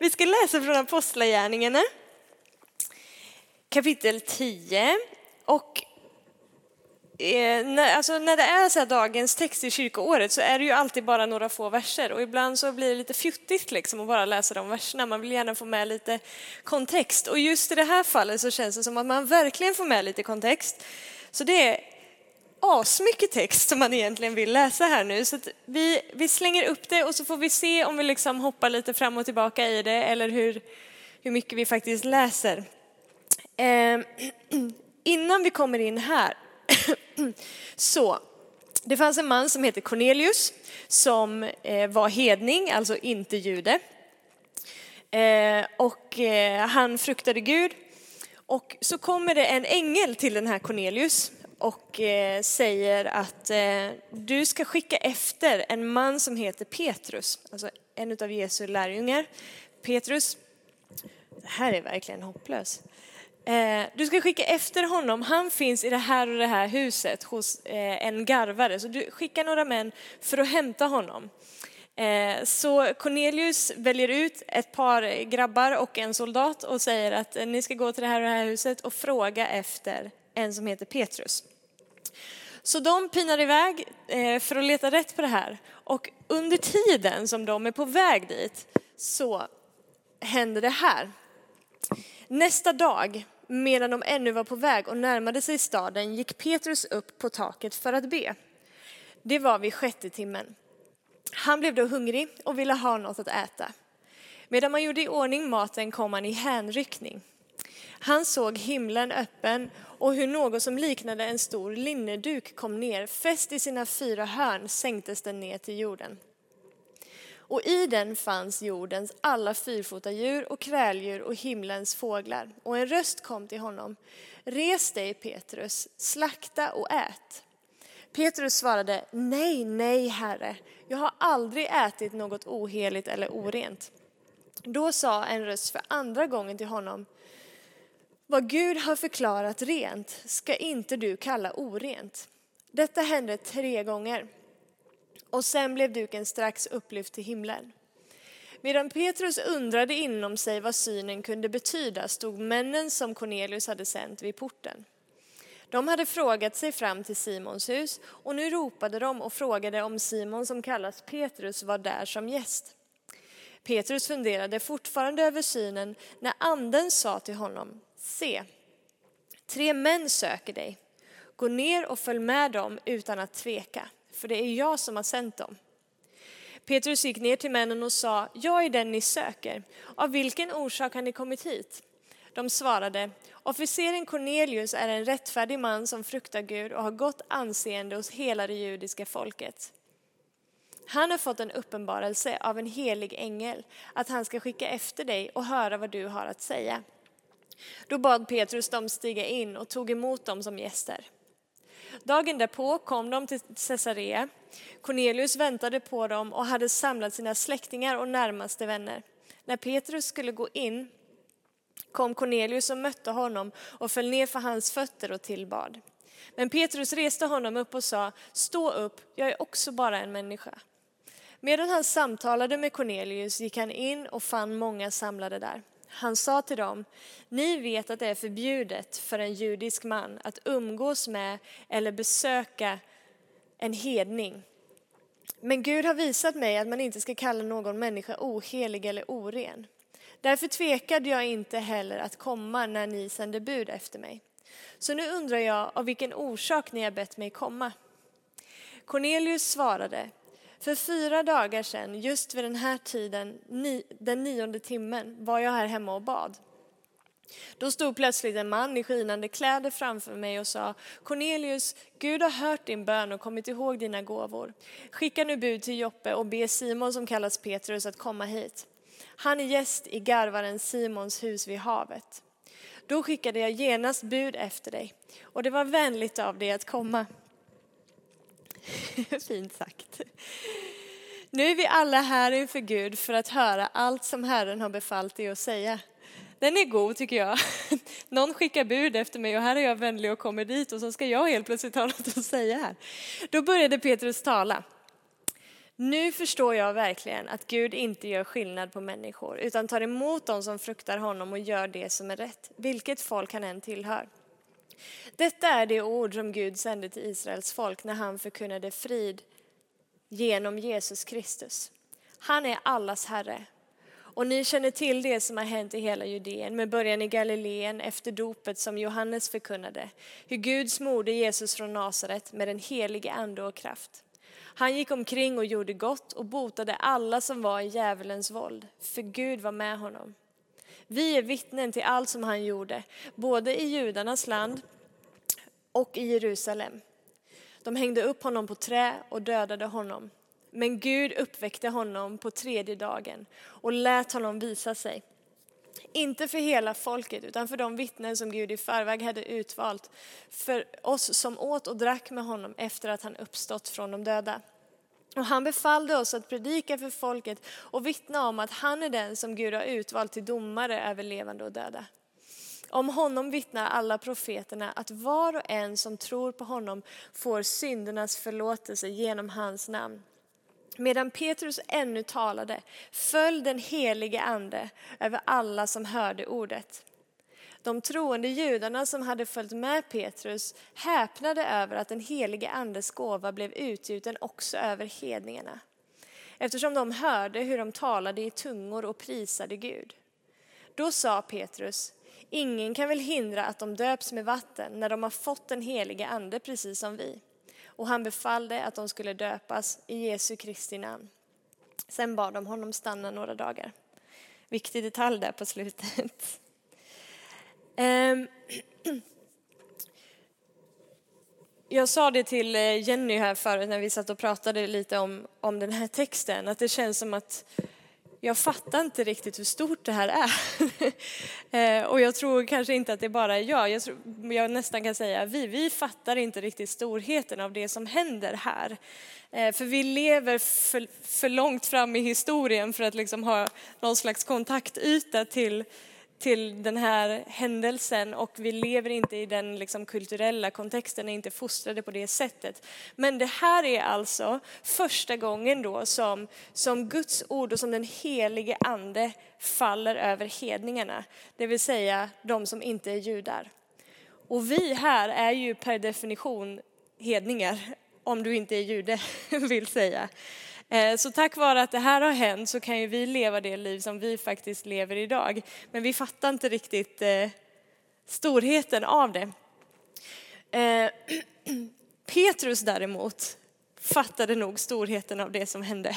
Vi ska läsa från Apostlagärningarna, kapitel 10. Och eh, när, alltså när det är så dagens text i kyrkoåret så är det ju alltid bara några få verser och ibland så blir det lite fjuttigt liksom att bara läsa de verserna. Man vill gärna få med lite kontext och just i det här fallet så känns det som att man verkligen får med lite kontext. Så det är asmycket text som man egentligen vill läsa här nu. Så vi, vi slänger upp det och så får vi se om vi liksom hoppar lite fram och tillbaka i det eller hur, hur mycket vi faktiskt läser. Eh, innan vi kommer in här så det fanns en man som heter Cornelius som eh, var hedning, alltså inte jude. Eh, och eh, han fruktade Gud. Och så kommer det en ängel till den här Cornelius och eh, säger att eh, du ska skicka efter en man som heter Petrus, alltså en av Jesu lärjungar. Petrus, det här är verkligen hopplöst. Eh, du ska skicka efter honom, han finns i det här och det här huset hos eh, en garvare, så du skickar några män för att hämta honom. Eh, så Cornelius väljer ut ett par grabbar och en soldat och säger att eh, ni ska gå till det här och det här huset och fråga efter en som heter Petrus. Så de pinar iväg eh, för att leta rätt på det här. Och under tiden som de är på väg dit så händer det här. Nästa dag, medan de ännu var på väg och närmade sig staden, gick Petrus upp på taket för att be. Det var vid sjätte timmen. Han blev då hungrig och ville ha något att äta. Medan man gjorde i ordning maten kom han i hänryckning. Han såg himlen öppen och hur något som liknade en stor linneduk kom ner, fäst i sina fyra hörn sänktes den ner till jorden. Och i den fanns jordens alla fyrfotadjur och kräldjur och himlens fåglar. Och en röst kom till honom. Res dig Petrus, slakta och ät. Petrus svarade, nej, nej, Herre, jag har aldrig ätit något oheligt eller orent. Då sa en röst för andra gången till honom, vad Gud har förklarat rent ska inte du kalla orent. Detta hände tre gånger. Och sen blev duken strax upplyft till himlen. Medan Petrus undrade inom sig vad synen kunde betyda stod männen som Cornelius hade sänt vid porten. De hade frågat sig fram till Simons hus och nu ropade de och frågade om Simon som kallas Petrus var där som gäst. Petrus funderade fortfarande över synen när anden sa till honom, se, tre män söker dig. Gå ner och följ med dem utan att tveka, för det är jag som har sänt dem. Petrus gick ner till männen och sa, jag är den ni söker. Av vilken orsak har ni kommit hit? De svarade, officeren Cornelius är en rättfärdig man som fruktar Gud och har gott anseende hos hela det judiska folket. Han har fått en uppenbarelse av en helig ängel att han ska skicka efter dig och höra vad du har att säga. Då bad Petrus dem stiga in och tog emot dem som gäster. Dagen därpå kom de till Caesarea. Cornelius väntade på dem och hade samlat sina släktingar och närmaste vänner. När Petrus skulle gå in kom Cornelius och mötte honom och föll ner för hans fötter och tillbad. Men Petrus reste honom upp och sa, stå upp, jag är också bara en människa. Medan han samtalade med Cornelius gick han in och fann många samlade där. Han sa till dem, ni vet att det är förbjudet för en judisk man att umgås med eller besöka en hedning. Men Gud har visat mig att man inte ska kalla någon människa ohelig eller oren. Därför tvekade jag inte heller att komma när ni sände bud efter mig. Så nu undrar jag av vilken orsak ni har bett mig komma. Cornelius svarade, för fyra dagar sedan, just vid den här tiden, den nionde timmen, var jag här hemma och bad. Då stod plötsligt en man i skinande kläder framför mig och sa, Cornelius, Gud har hört din bön och kommit ihåg dina gåvor. Skicka nu bud till Joppe och be Simon som kallas Petrus att komma hit. Han är gäst i garvaren Simons hus vid havet. Då skickade jag genast bud efter dig och det var vänligt av dig att komma. Fint sagt. Nu är vi alla här inför Gud för att höra allt som Herren har befallt dig att säga. Den är god tycker jag. Någon skickar bud efter mig och här är jag vänlig och kommer dit och så ska jag helt plötsligt ha något att säga här. Då började Petrus tala. Nu förstår jag verkligen att Gud inte gör skillnad på människor utan tar emot dem som fruktar honom och gör det som är rätt, vilket folk han än tillhör. Detta är det ord som Gud sände till Israels folk när han förkunnade frid genom Jesus Kristus. Han är allas Herre. Och ni känner till det som har hänt i hela Judeen med början i Galileen efter dopet som Johannes förkunnade. Hur Gud smorde Jesus från Nasaret med den helige ande och kraft. Han gick omkring och gjorde gott och botade alla som var i djävulens våld, för Gud var med honom. Vi är vittnen till allt som han gjorde, både i judarnas land och i Jerusalem. De hängde upp honom på trä och dödade honom. Men Gud uppväckte honom på tredje dagen och lät honom visa sig. Inte för hela folket utan för de vittnen som Gud i förväg hade utvalt. För oss som åt och drack med honom efter att han uppstått från de döda. Och han befallde oss att predika för folket och vittna om att han är den som Gud har utvalt till domare över levande och döda. Om honom vittnar alla profeterna att var och en som tror på honom får syndernas förlåtelse genom hans namn. Medan Petrus ännu talade föll den helige ande över alla som hörde ordet. De troende judarna som hade följt med Petrus häpnade över att den helige andes gåva blev utgjuten också över hedningarna. Eftersom de hörde hur de talade i tungor och prisade Gud. Då sa Petrus, ingen kan väl hindra att de döps med vatten när de har fått den helige ande precis som vi och han befallde att de skulle döpas i Jesu Kristi namn. Sen bad de honom stanna några dagar. Viktig detalj där på slutet. Ehm, jag sa det till eh, Jenny här förut när vi satt och pratade lite om, om den här texten, att det känns som att jag fattar inte riktigt hur stort det här är. Eh, och jag tror kanske inte att det bara är jag, jag, tror, jag nästan kan säga vi, vi fattar inte riktigt storheten av det som händer här. Eh, för vi lever för, för långt fram i historien för att liksom ha någon slags kontaktyta till till den här händelsen och vi lever inte i den liksom kulturella kontexten, är inte fostrade på det sättet. Men det här är alltså första gången då som, som Guds ord och som den helige ande faller över hedningarna, det vill säga de som inte är judar. Och vi här är ju per definition hedningar, om du inte är jude vill säga. Eh, så tack vare att det här har hänt så kan ju vi leva det liv som vi faktiskt lever idag. Men vi fattar inte riktigt eh, storheten av det. Eh, Petrus däremot fattade nog storheten av det som hände.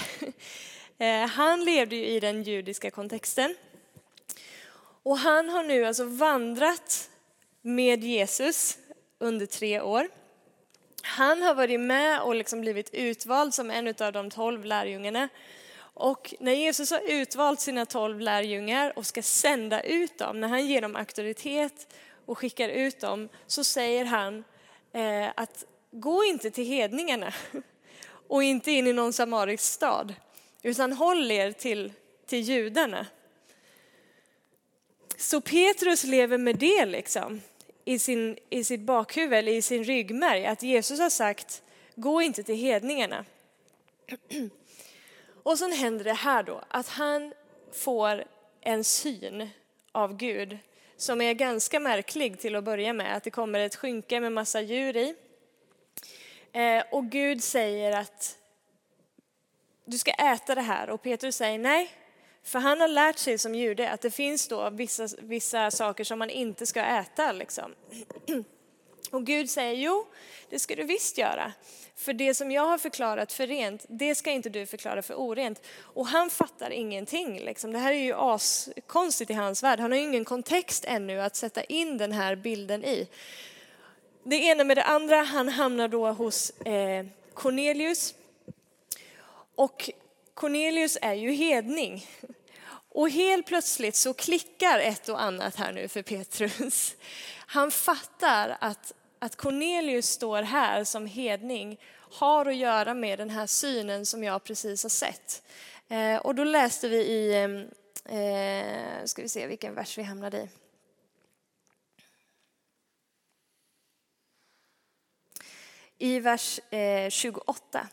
Han levde ju i den judiska kontexten. Och han har nu alltså vandrat med Jesus under tre år. Han har varit med och liksom blivit utvald som en av de tolv lärjungarna. Och när Jesus har utvalt sina tolv lärjungar och ska sända ut dem, när han ger dem auktoritet och skickar ut dem, så säger han eh, att gå inte till hedningarna och inte in i någon samarisk stad, utan håll er till, till judarna. Så Petrus lever med det liksom i, sin, i sitt bakhuvud eller i sin ryggmärg att Jesus har sagt gå inte till hedningarna. Och sen händer det här då att han får en syn av Gud som är ganska märklig till att börja med. Att det kommer ett skynke med massa djur i. Eh, och Gud säger att du ska äta det här och Petrus säger nej, för han har lärt sig som jude att det finns då vissa, vissa saker som man inte ska äta. Liksom. Och Gud säger, jo, det ska du visst göra. För det som jag har förklarat för rent, det ska inte du förklara för orent. Och han fattar ingenting. Liksom. Det här är ju askonstigt i hans värld. Han har ju ingen kontext ännu att sätta in den här bilden i. Det ena med det andra, han hamnar då hos eh, Cornelius. Och Cornelius är ju hedning. Och helt plötsligt så klickar ett och annat här nu för Petrus. Han fattar att, att Cornelius står här som hedning har att göra med den här synen som jag precis har sett. Eh, och då läste vi i, eh, ska vi se vilken vers vi hamnade i. I vers eh, 28.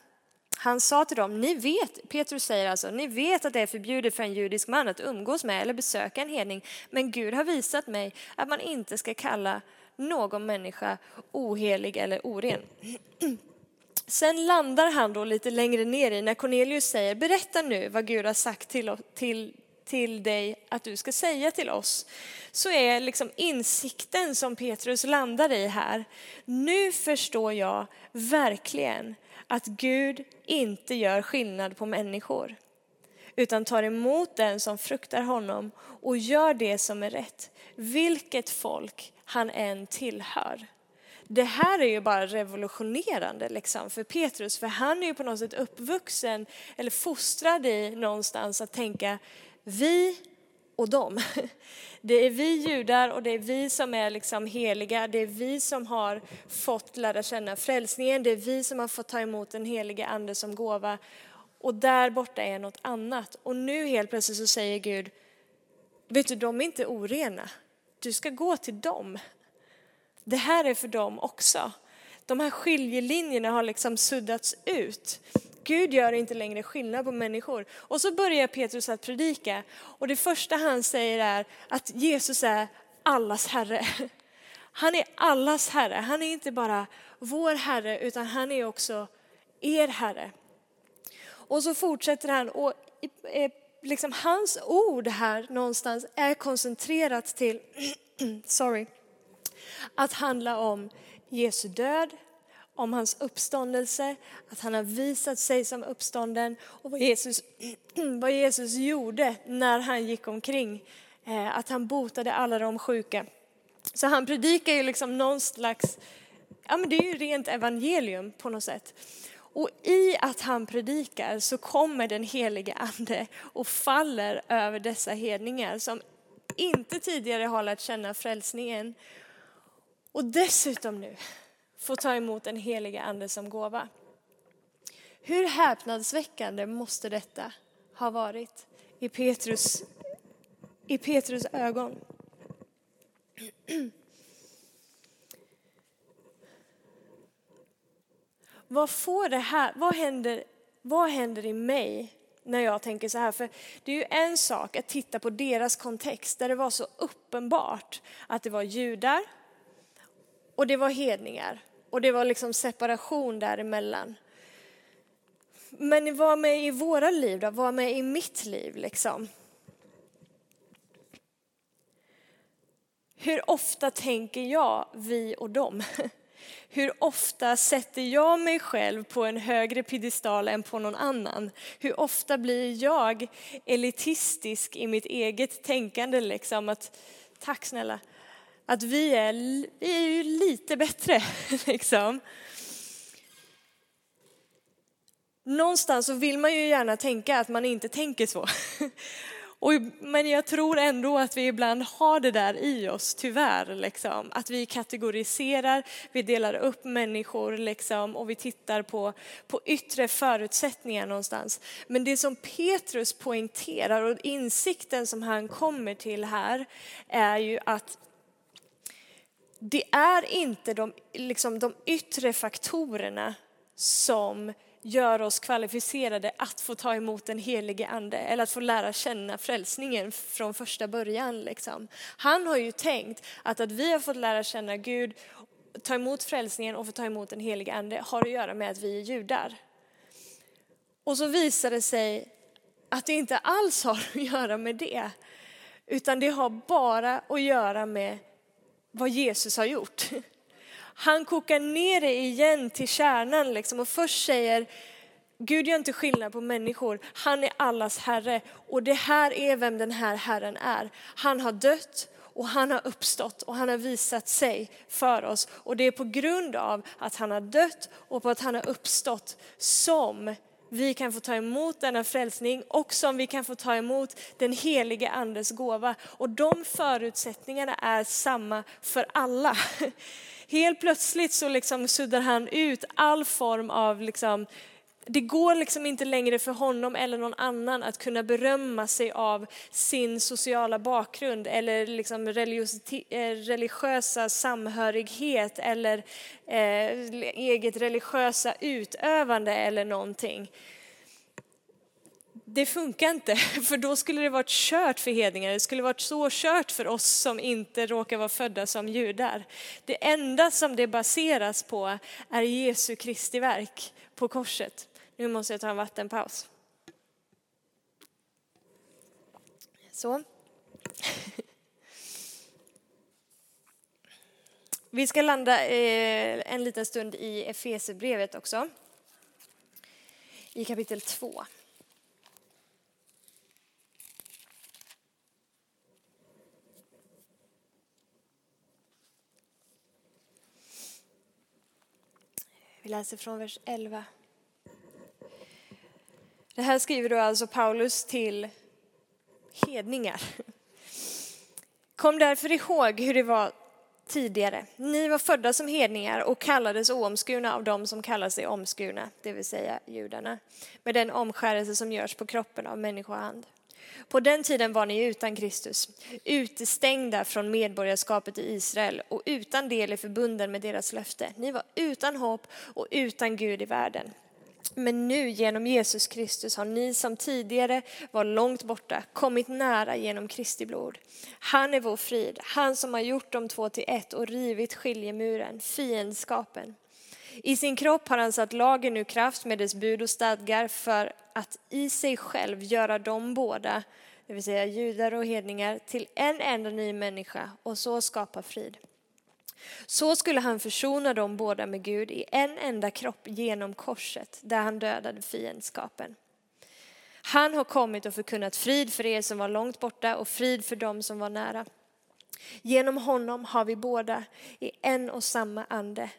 Han sa till dem, ni vet, Petrus säger alltså, ni vet att det är förbjudet för en judisk man att umgås med eller besöka en hedning, men Gud har visat mig att man inte ska kalla någon människa ohelig eller oren. Sen landar han då lite längre ner i när Cornelius säger, berätta nu vad Gud har sagt till, till, till dig att du ska säga till oss. Så är liksom insikten som Petrus landar i här, nu förstår jag verkligen att Gud inte gör skillnad på människor utan tar emot den som fruktar honom och gör det som är rätt, vilket folk han än tillhör. Det här är ju bara revolutionerande liksom för Petrus, för han är ju på något sätt uppvuxen eller fostrad i någonstans att tänka vi och dem. Det är vi judar och det är vi som är liksom heliga. Det är vi som har fått lära känna frälsningen. Det är vi som har fått ta emot den helige ande som gåva. Och där borta är något annat. Och nu helt plötsligt så säger Gud, vet du, de är inte orena. Du ska gå till dem. Det här är för dem också. De här skiljelinjerna har liksom suddats ut. Gud gör inte längre skillnad på människor. Och så börjar Petrus att predika och det första han säger är att Jesus är allas Herre. Han är allas Herre. Han är inte bara vår Herre utan han är också er Herre. Och så fortsätter han och liksom hans ord här någonstans är koncentrerat till, sorry, att handla om Jesu död, om hans uppståndelse, att han har visat sig som uppstånden och vad Jesus, vad Jesus gjorde när han gick omkring. Eh, att han botade alla de sjuka. Så han predikar ju liksom någon slags, ja men det är ju rent evangelium på något sätt. Och i att han predikar så kommer den helige ande och faller över dessa hedningar som inte tidigare har lärt känna frälsningen. Och dessutom nu får ta emot den heliga ande som gåva. Hur häpnadsväckande måste detta ha varit i Petrus, i Petrus ögon? Vad får det här, vad händer, vad händer i mig när jag tänker så här? För det är ju en sak att titta på deras kontext där det var så uppenbart att det var judar och det var hedningar. Och det var liksom separation däremellan. Men var med i våra liv då? var med i mitt liv liksom? Hur ofta tänker jag vi och dem? Hur ofta sätter jag mig själv på en högre piedestal än på någon annan? Hur ofta blir jag elitistisk i mitt eget tänkande liksom att tack snälla, att vi är, vi är ju lite bättre. Liksom. Någonstans så vill man ju gärna tänka att man inte tänker så. Och, men jag tror ändå att vi ibland har det där i oss, tyvärr. Liksom. Att vi kategoriserar, vi delar upp människor liksom, och vi tittar på, på yttre förutsättningar någonstans. Men det som Petrus poängterar och insikten som han kommer till här är ju att det är inte de, liksom, de yttre faktorerna som gör oss kvalificerade att få ta emot den helige ande eller att få lära känna frälsningen från första början. Liksom. Han har ju tänkt att att vi har fått lära känna Gud, ta emot frälsningen och få ta emot den helige ande har att göra med att vi är judar. Och så visar det sig att det inte alls har att göra med det, utan det har bara att göra med vad Jesus har gjort. Han kokar ner det igen till kärnan liksom och först säger Gud gör inte skillnad på människor. Han är allas Herre och det här är vem den här Herren är. Han har dött och han har uppstått och han har visat sig för oss. Och det är på grund av att han har dött och på att han har uppstått som vi kan få ta emot denna frälsning och som vi kan få ta emot den helige andes gåva. Och de förutsättningarna är samma för alla. Helt plötsligt så liksom suddar han ut all form av liksom det går liksom inte längre för honom eller någon annan att kunna berömma sig av sin sociala bakgrund eller liksom eh, religiösa samhörighet eller eh, eget religiösa utövande eller någonting. Det funkar inte, för då skulle det varit kört för hedningar. Det skulle varit så kört för oss som inte råkar vara födda som judar. Det enda som det baseras på är Jesu Kristi verk på korset. Nu måste jag ta en vattenpaus. Så. Vi ska landa eh, en liten stund i Efesierbrevet också. I kapitel 2. Vi läser från vers 11. Det här skriver då alltså Paulus till hedningar. Kom därför ihåg hur det var tidigare. Ni var födda som hedningar och kallades oomskurna av dem som kallar sig omskurna, det vill säga judarna, med den omskärelse som görs på kroppen av människohand. På den tiden var ni utan Kristus, utestängda från medborgarskapet i Israel och utan del i förbunden med deras löfte. Ni var utan hopp och utan Gud i världen. Men nu genom Jesus Kristus har ni som tidigare var långt borta kommit nära genom Kristi blod. Han är vår frid, han som har gjort de två till ett och rivit skiljemuren, fiendskapen. I sin kropp har han satt lagen ur kraft med dess bud och stadgar för att i sig själv göra dem båda, det vill säga judar och hedningar, till en enda ny människa och så skapa frid. Så skulle han försona dem båda med Gud i en enda kropp genom korset där han dödade fiendskapen. Han har kommit och förkunnat frid för er som var långt borta och frid för dem som var nära. Genom honom har vi båda i en och samma ande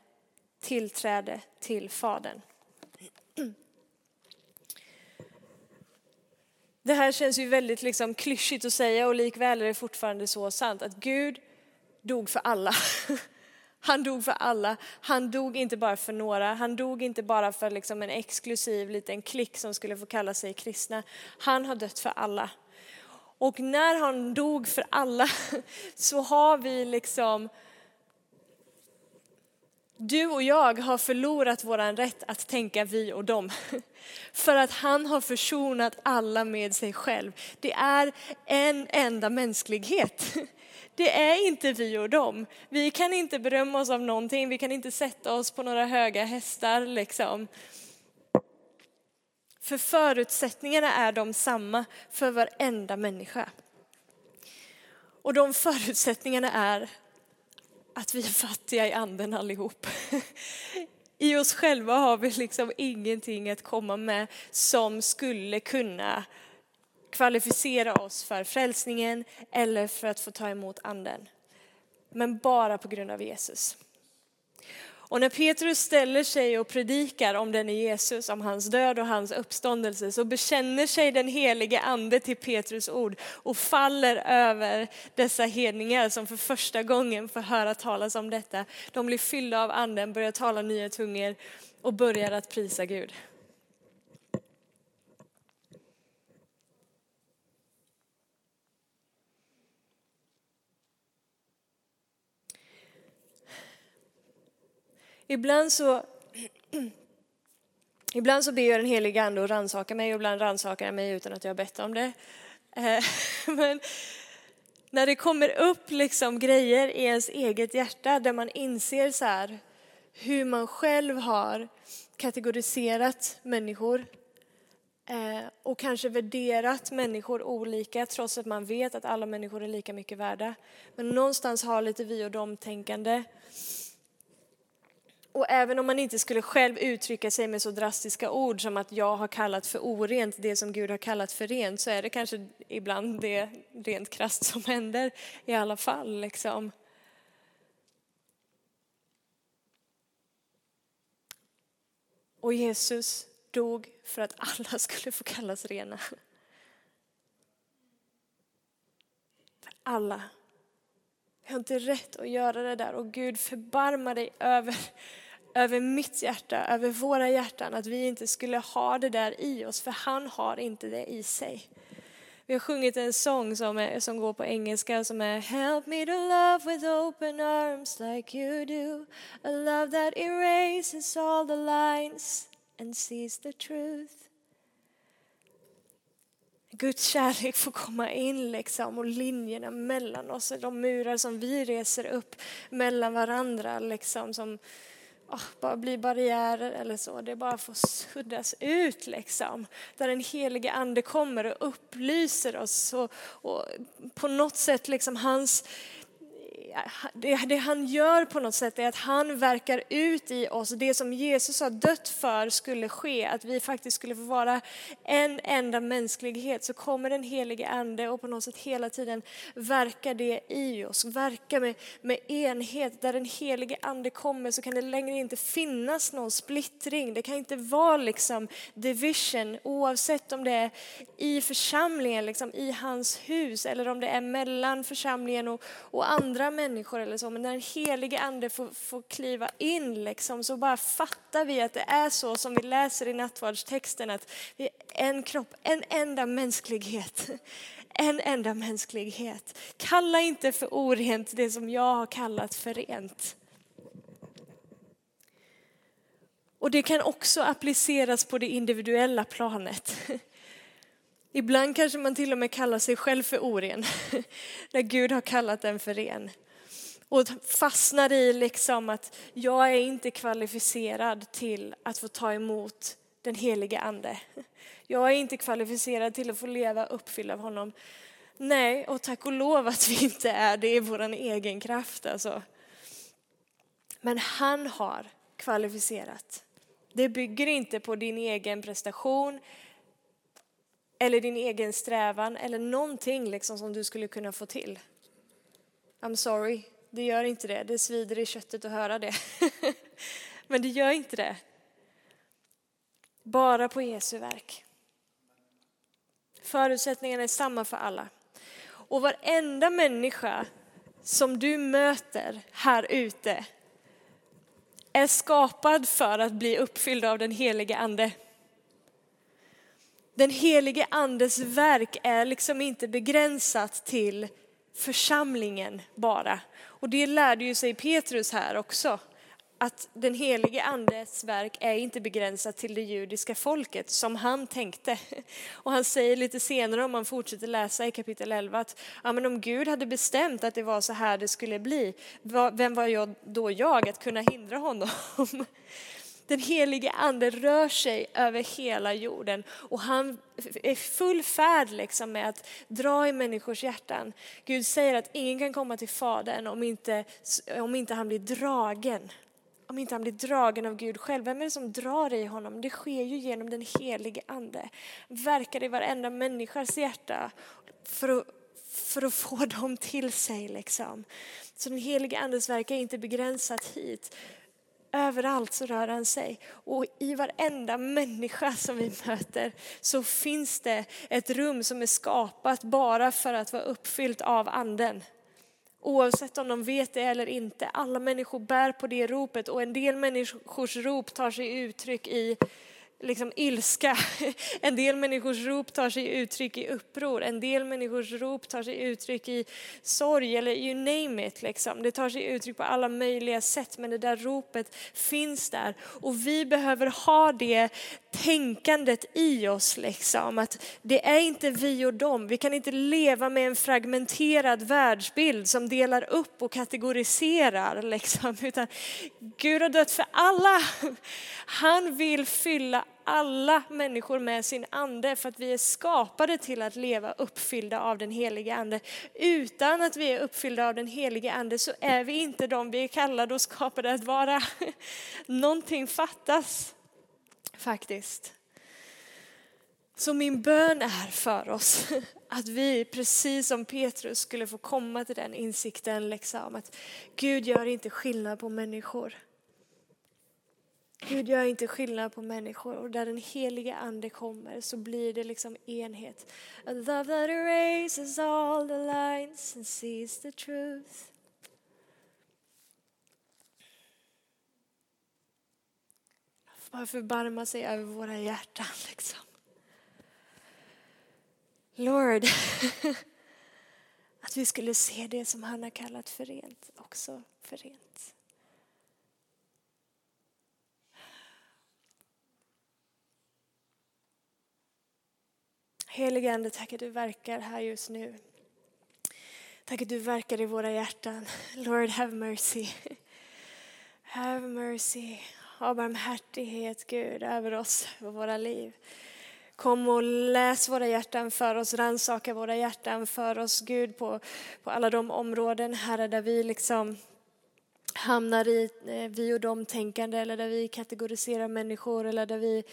tillträde till Fadern. Det här känns ju väldigt liksom klyschigt att säga och likväl är det fortfarande så sant att Gud dog för alla. Han dog för alla. Han dog inte bara för några. Han dog inte bara för liksom en exklusiv liten klick som skulle få kalla sig kristna. Han har dött för alla. Och när han dog för alla så har vi liksom du och jag har förlorat vår rätt att tänka vi och dem. För att han har försonat alla med sig själv. Det är en enda mänsklighet. Det är inte vi och dem. Vi kan inte berömma oss av någonting, vi kan inte sätta oss på några höga hästar liksom. För förutsättningarna är de samma för varenda människa. Och de förutsättningarna är att vi är fattiga i anden allihop. I oss själva har vi liksom ingenting att komma med som skulle kunna kvalificera oss för frälsningen eller för att få ta emot anden. Men bara på grund av Jesus. Och när Petrus ställer sig och predikar om denne Jesus, om hans död och hans uppståndelse, så bekänner sig den helige ande till Petrus ord och faller över dessa hedningar som för första gången får höra talas om detta. De blir fyllda av anden, börjar tala nya tungor och börjar att prisa Gud. Ibland så, ibland så ber jag den heliga ande att rannsaka mig och ibland rannsakar jag mig utan att jag har bett om det. Eh, men när det kommer upp liksom grejer i ens eget hjärta där man inser så här, hur man själv har kategoriserat människor eh, och kanske värderat människor olika trots att man vet att alla människor är lika mycket värda. Men någonstans har lite vi och dem-tänkande och även om man inte skulle själv uttrycka sig med så drastiska ord som att jag har kallat för orent det som Gud har kallat för rent så är det kanske ibland det rent krasst som händer i alla fall. Liksom. Och Jesus dog för att alla skulle få kallas rena. För alla jag har inte rätt att göra det där och Gud förbarma dig över, över mitt hjärta, över våra hjärtan, att vi inte skulle ha det där i oss, för han har inte det i sig. Vi har sjungit en sång som, är, som går på engelska som är Help me to love with open arms like you do A love that erases all the lines and sees the truth Guds kärlek får komma in liksom och linjerna mellan oss, de murar som vi reser upp mellan varandra liksom som oh, bara blir barriärer eller så. Det bara får suddas ut liksom. Där den helige ande kommer och upplyser oss och, och på något sätt liksom hans det, det, han gör på något sätt är att han verkar ut i oss det som Jesus har dött för skulle ske, att vi faktiskt skulle få vara en enda mänsklighet. Så kommer den helige ande och på något sätt hela tiden verkar det i oss, verkar med, med enhet. Där den helige ande kommer så kan det längre inte finnas någon splittring. Det kan inte vara liksom division oavsett om det är i församlingen, liksom i hans hus eller om det är mellan församlingen och, och andra människor eller så, men när den helige ande får, får kliva in liksom, så bara fattar vi att det är så som vi läser i nattvardstexten, att vi är en kropp, en enda mänsklighet. En enda mänsklighet. Kalla inte för orent det som jag har kallat för rent. Och det kan också appliceras på det individuella planet. Ibland kanske man till och med kallar sig själv för oren, när Gud har kallat den för ren och fastnar i liksom att jag är inte kvalificerad till att få ta emot den helige ande. Jag är inte kvalificerad till att få leva uppfylld av honom. Nej, och tack och lov att vi inte är det i vår egen kraft alltså. Men han har kvalificerat. Det bygger inte på din egen prestation eller din egen strävan eller någonting liksom som du skulle kunna få till. I'm sorry, det gör inte det. Det svider i köttet att höra det. Men det gör inte det. Bara på Jesu verk. Förutsättningarna är samma för alla. Och varenda människa som du möter här ute är skapad för att bli uppfylld av den helige ande. Den helige andes verk är liksom inte begränsat till församlingen bara. Och det lärde ju sig Petrus här också. Att den helige andes verk är inte begränsat till det judiska folket som han tänkte. Och han säger lite senare om man fortsätter läsa i kapitel 11 att ja, men om Gud hade bestämt att det var så här det skulle bli, vem var jag då jag att kunna hindra honom? Den helige ande rör sig över hela jorden och han är full färd liksom med att dra i människors hjärtan. Gud säger att ingen kan komma till Fadern om inte, om inte han blir dragen. Om inte han blir dragen av Gud själv. Vem är det som drar i honom? Det sker ju genom den helige ande. Verkar i varenda människas hjärta för att, för att få dem till sig. Liksom. Så den helige andes verk är inte begränsat hit Överallt så rör han sig. Och i varenda människa som vi möter så finns det ett rum som är skapat bara för att vara uppfyllt av anden. Oavsett om de vet det eller inte. Alla människor bär på det ropet och en del människors rop tar sig uttryck i liksom ilska. En del människors rop tar sig uttryck i uppror. En del människors rop tar sig uttryck i sorg eller you name it. Liksom. Det tar sig uttryck på alla möjliga sätt men det där ropet finns där. Och vi behöver ha det tänkandet i oss. Liksom. Att det är inte vi och dem. Vi kan inte leva med en fragmenterad världsbild som delar upp och kategoriserar. Liksom. Utan Gud har dött för alla. Han vill fylla alla människor med sin ande för att vi är skapade till att leva uppfyllda av den helige ande. Utan att vi är uppfyllda av den helige ande så är vi inte de vi är kallade och skapade att vara. Någonting fattas faktiskt. Så min bön är för oss att vi, precis som Petrus, skulle få komma till den insikten liksom, att Gud gör inte skillnad på människor. Gud gör inte skillnad på människor och där den heliga ande kommer så blir det liksom enhet. A love that erases all the lines and sees the truth. Bara förbarma sig över våra hjärtan liksom. Lord, att vi skulle se det som han har kallat för rent också för rent. Helige Ande, tack att du verkar här just nu. Tack att du verkar i våra hjärtan. Lord, have mercy. Have mercy. Ha barmhärtighet, Gud, över oss och våra liv. Kom och läs våra hjärtan för oss, rannsaka våra hjärtan för oss, Gud, på, på alla de områden, Herre, där vi liksom hamnar i eh, vi och dem-tänkande eller där vi kategoriserar människor eller där vi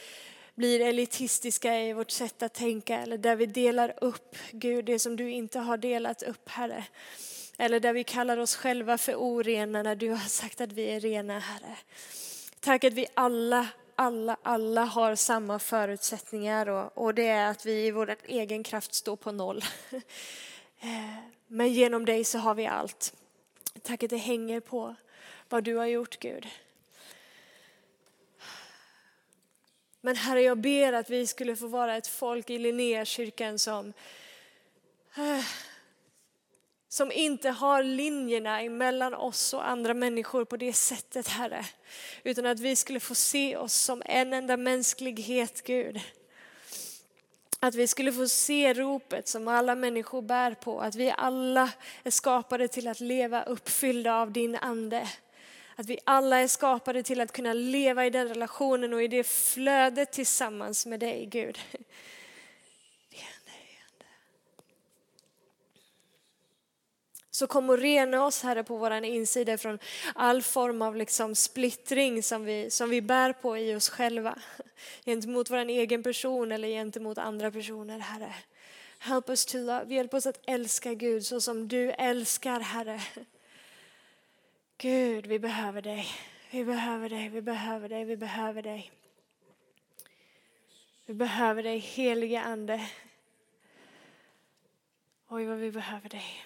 blir elitistiska i vårt sätt att tänka eller där vi delar upp, Gud, det som du inte har delat upp, Herre. Eller där vi kallar oss själva för orena när du har sagt att vi är rena, Herre. Tack att vi alla, alla, alla har samma förutsättningar och, och det är att vi i vår egen kraft står på noll. Eh, men genom dig så har vi allt. Tack att det hänger på vad du har gjort, Gud. Men Herre, jag ber att vi skulle få vara ett folk i Linnékyrkan som, eh, som inte har linjerna emellan oss och andra människor på det sättet, Herre. Utan att vi skulle få se oss som en enda mänsklighet, Gud. Att vi skulle få se ropet som alla människor bär på, att vi alla är skapade till att leva uppfyllda av din ande. Att vi alla är skapade till att kunna leva i den relationen och i det flödet tillsammans med dig, Gud. Så kom och rena oss Herre på vår insida från all form av liksom splittring som vi, som vi bär på i oss själva. Gentemot vår egen person eller gentemot andra personer Herre. Help us to love. Hjälp oss att älska Gud så som du älskar Herre. Gud, vi behöver dig. Vi behöver dig, vi behöver dig, vi behöver dig. Vi behöver dig, helige Ande. Oj, vad vi behöver dig.